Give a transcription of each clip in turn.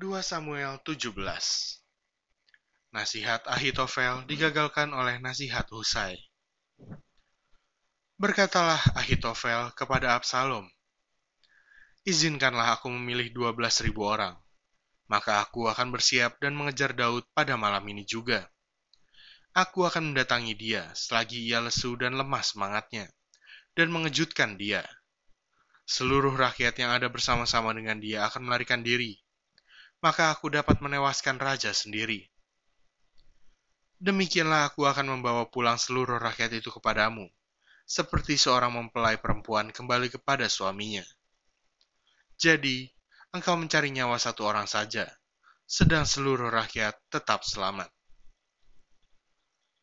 2 Samuel 17 Nasihat Ahitofel digagalkan oleh nasihat Husai. Berkatalah Ahitofel kepada Absalom, Izinkanlah aku memilih 12 ribu orang, maka aku akan bersiap dan mengejar Daud pada malam ini juga. Aku akan mendatangi dia selagi ia lesu dan lemah semangatnya, dan mengejutkan dia. Seluruh rakyat yang ada bersama-sama dengan dia akan melarikan diri, maka aku dapat menewaskan raja sendiri. Demikianlah aku akan membawa pulang seluruh rakyat itu kepadamu, seperti seorang mempelai perempuan kembali kepada suaminya. Jadi, engkau mencari nyawa satu orang saja, sedang seluruh rakyat tetap selamat.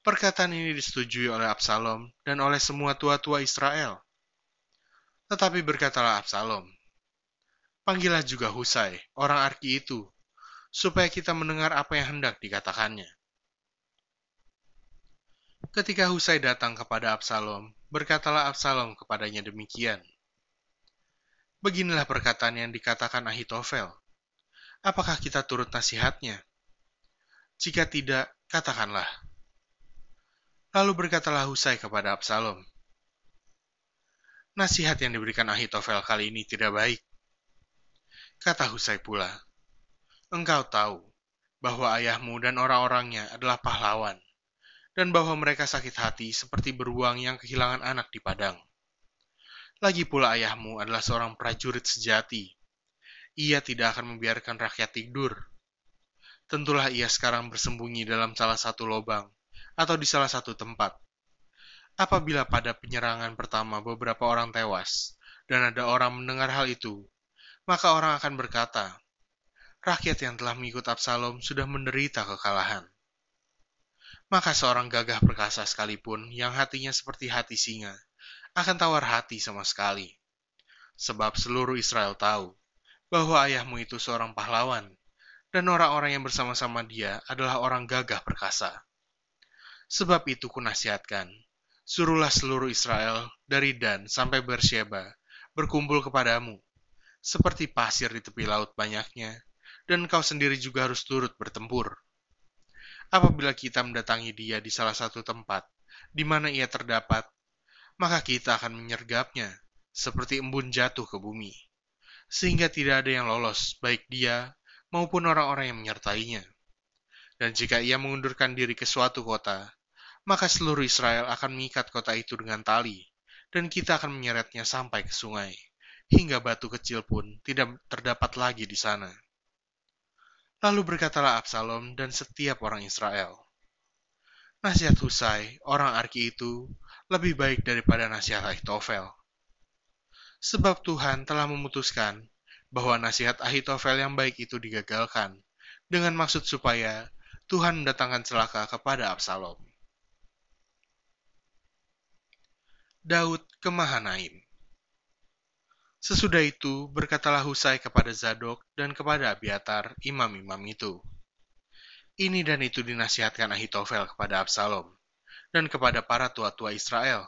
Perkataan ini disetujui oleh Absalom dan oleh semua tua-tua Israel. Tetapi berkatalah Absalom, Panggillah juga Husai, orang Arki itu, supaya kita mendengar apa yang hendak dikatakannya. Ketika Husai datang kepada Absalom, berkatalah Absalom kepadanya demikian. Beginilah perkataan yang dikatakan Ahitofel. Apakah kita turut nasihatnya? Jika tidak, katakanlah. Lalu berkatalah Husai kepada Absalom, Nasihat yang diberikan Ahitofel kali ini tidak baik. Kata Husai pula, Engkau tahu bahwa ayahmu dan orang-orangnya adalah pahlawan, dan bahwa mereka sakit hati seperti beruang yang kehilangan anak di padang. Lagi pula ayahmu adalah seorang prajurit sejati. Ia tidak akan membiarkan rakyat tidur. Tentulah ia sekarang bersembunyi dalam salah satu lubang atau di salah satu tempat. Apabila pada penyerangan pertama beberapa orang tewas, dan ada orang mendengar hal itu, maka orang akan berkata, rakyat yang telah mengikut Absalom sudah menderita kekalahan. Maka seorang gagah perkasa sekalipun yang hatinya seperti hati singa akan tawar hati sama sekali. Sebab seluruh Israel tahu bahwa ayahmu itu seorang pahlawan dan orang-orang yang bersama-sama dia adalah orang gagah perkasa. Sebab itu kunasihatkan, suruhlah seluruh Israel dari Dan sampai Bersheba berkumpul kepadamu seperti pasir di tepi laut banyaknya, dan kau sendiri juga harus turut bertempur. Apabila kita mendatangi dia di salah satu tempat, di mana ia terdapat, maka kita akan menyergapnya, seperti embun jatuh ke bumi, sehingga tidak ada yang lolos, baik dia maupun orang-orang yang menyertainya. Dan jika ia mengundurkan diri ke suatu kota, maka seluruh Israel akan mengikat kota itu dengan tali, dan kita akan menyeretnya sampai ke sungai hingga batu kecil pun tidak terdapat lagi di sana. Lalu berkatalah Absalom dan setiap orang Israel, Nasihat Husai, orang Arki itu, lebih baik daripada nasihat Ahitofel. Sebab Tuhan telah memutuskan bahwa nasihat Ahitofel yang baik itu digagalkan, dengan maksud supaya Tuhan mendatangkan celaka kepada Absalom. Daud ke Mahanaim Sesudah itu, berkatalah Husai kepada Zadok dan kepada Abiatar, imam-imam itu. Ini dan itu dinasihatkan Ahitofel kepada Absalom, dan kepada para tua-tua Israel.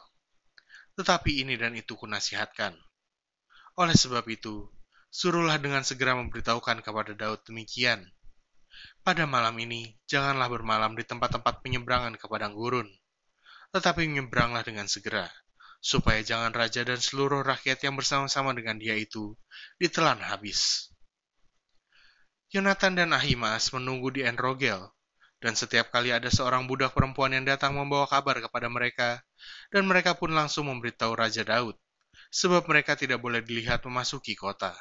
Tetapi ini dan itu kunasihatkan. Oleh sebab itu, suruhlah dengan segera memberitahukan kepada Daud demikian. Pada malam ini, janganlah bermalam di tempat-tempat penyeberangan ke padang gurun, tetapi menyeberanglah dengan segera supaya jangan raja dan seluruh rakyat yang bersama-sama dengan dia itu ditelan habis. Yonatan dan Ahimas menunggu di Enrogel, dan setiap kali ada seorang budak perempuan yang datang membawa kabar kepada mereka, dan mereka pun langsung memberitahu Raja Daud, sebab mereka tidak boleh dilihat memasuki kota.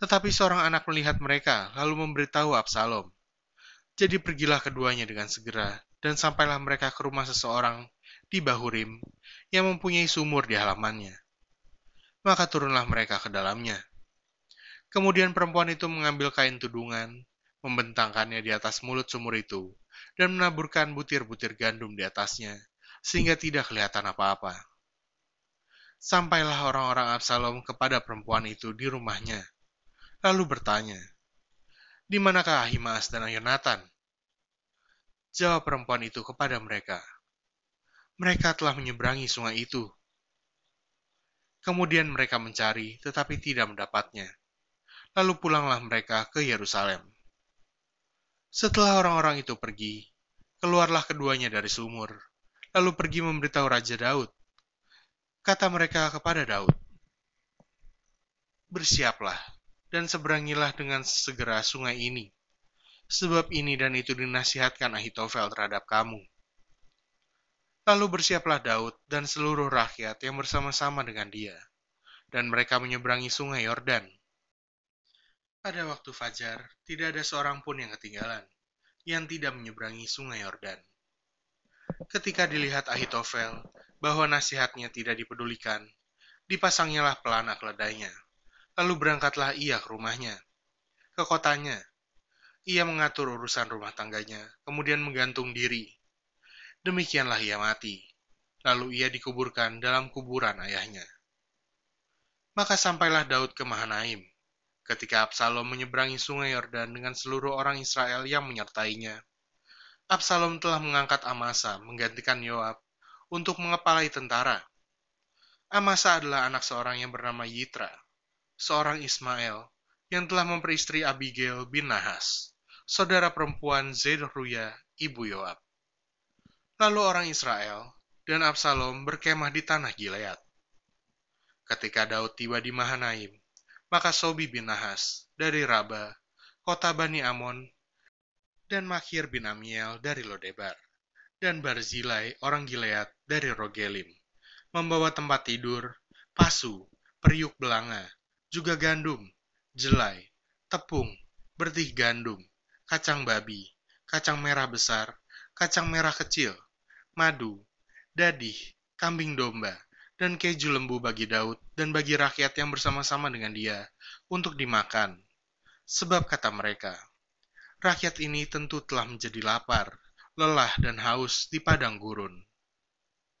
Tetapi seorang anak melihat mereka, lalu memberitahu Absalom. Jadi pergilah keduanya dengan segera, dan sampailah mereka ke rumah seseorang di Bahurim yang mempunyai sumur di halamannya. Maka turunlah mereka ke dalamnya. Kemudian perempuan itu mengambil kain tudungan, membentangkannya di atas mulut sumur itu, dan menaburkan butir-butir gandum di atasnya, sehingga tidak kelihatan apa-apa. Sampailah orang-orang Absalom kepada perempuan itu di rumahnya, lalu bertanya, Di manakah Ahimaas dan Yonatan? Jawab perempuan itu kepada mereka, mereka telah menyeberangi sungai itu. Kemudian mereka mencari, tetapi tidak mendapatnya. Lalu pulanglah mereka ke Yerusalem. Setelah orang-orang itu pergi, keluarlah keduanya dari sumur, lalu pergi memberitahu Raja Daud. Kata mereka kepada Daud, Bersiaplah, dan seberangilah dengan segera sungai ini, sebab ini dan itu dinasihatkan Ahitofel terhadap kamu. Lalu bersiaplah Daud dan seluruh rakyat yang bersama-sama dengan dia, dan mereka menyeberangi sungai Yordan. Pada waktu fajar, tidak ada seorang pun yang ketinggalan, yang tidak menyeberangi sungai Yordan. Ketika dilihat Ahitofel bahwa nasihatnya tidak dipedulikan, dipasangnyalah pelana keledainya. Lalu berangkatlah ia ke rumahnya, ke kotanya. Ia mengatur urusan rumah tangganya, kemudian menggantung diri. Demikianlah ia mati. Lalu ia dikuburkan dalam kuburan ayahnya. Maka sampailah Daud ke Mahanaim, ketika Absalom menyeberangi sungai Yordan dengan seluruh orang Israel yang menyertainya. Absalom telah mengangkat Amasa menggantikan Yoab untuk mengepalai tentara. Amasa adalah anak seorang yang bernama Yitra, seorang Ismail yang telah memperistri Abigail bin Nahas, saudara perempuan Zeruya, ibu Yoab. Lalu orang Israel dan Absalom berkemah di tanah Gilead. Ketika Daud tiba di Mahanaim, maka Sobi bin Nahas dari Raba, kota Bani Amon, dan Makhir bin Amiel dari Lodebar, dan Barzilai orang Gilead dari Rogelim, membawa tempat tidur, pasu, periuk belanga, juga gandum, jelai, tepung, bertih gandum, kacang babi, kacang merah besar, kacang merah kecil, madu, dadih, kambing domba, dan keju lembu bagi Daud dan bagi rakyat yang bersama-sama dengan dia untuk dimakan. Sebab kata mereka, rakyat ini tentu telah menjadi lapar, lelah, dan haus di padang gurun.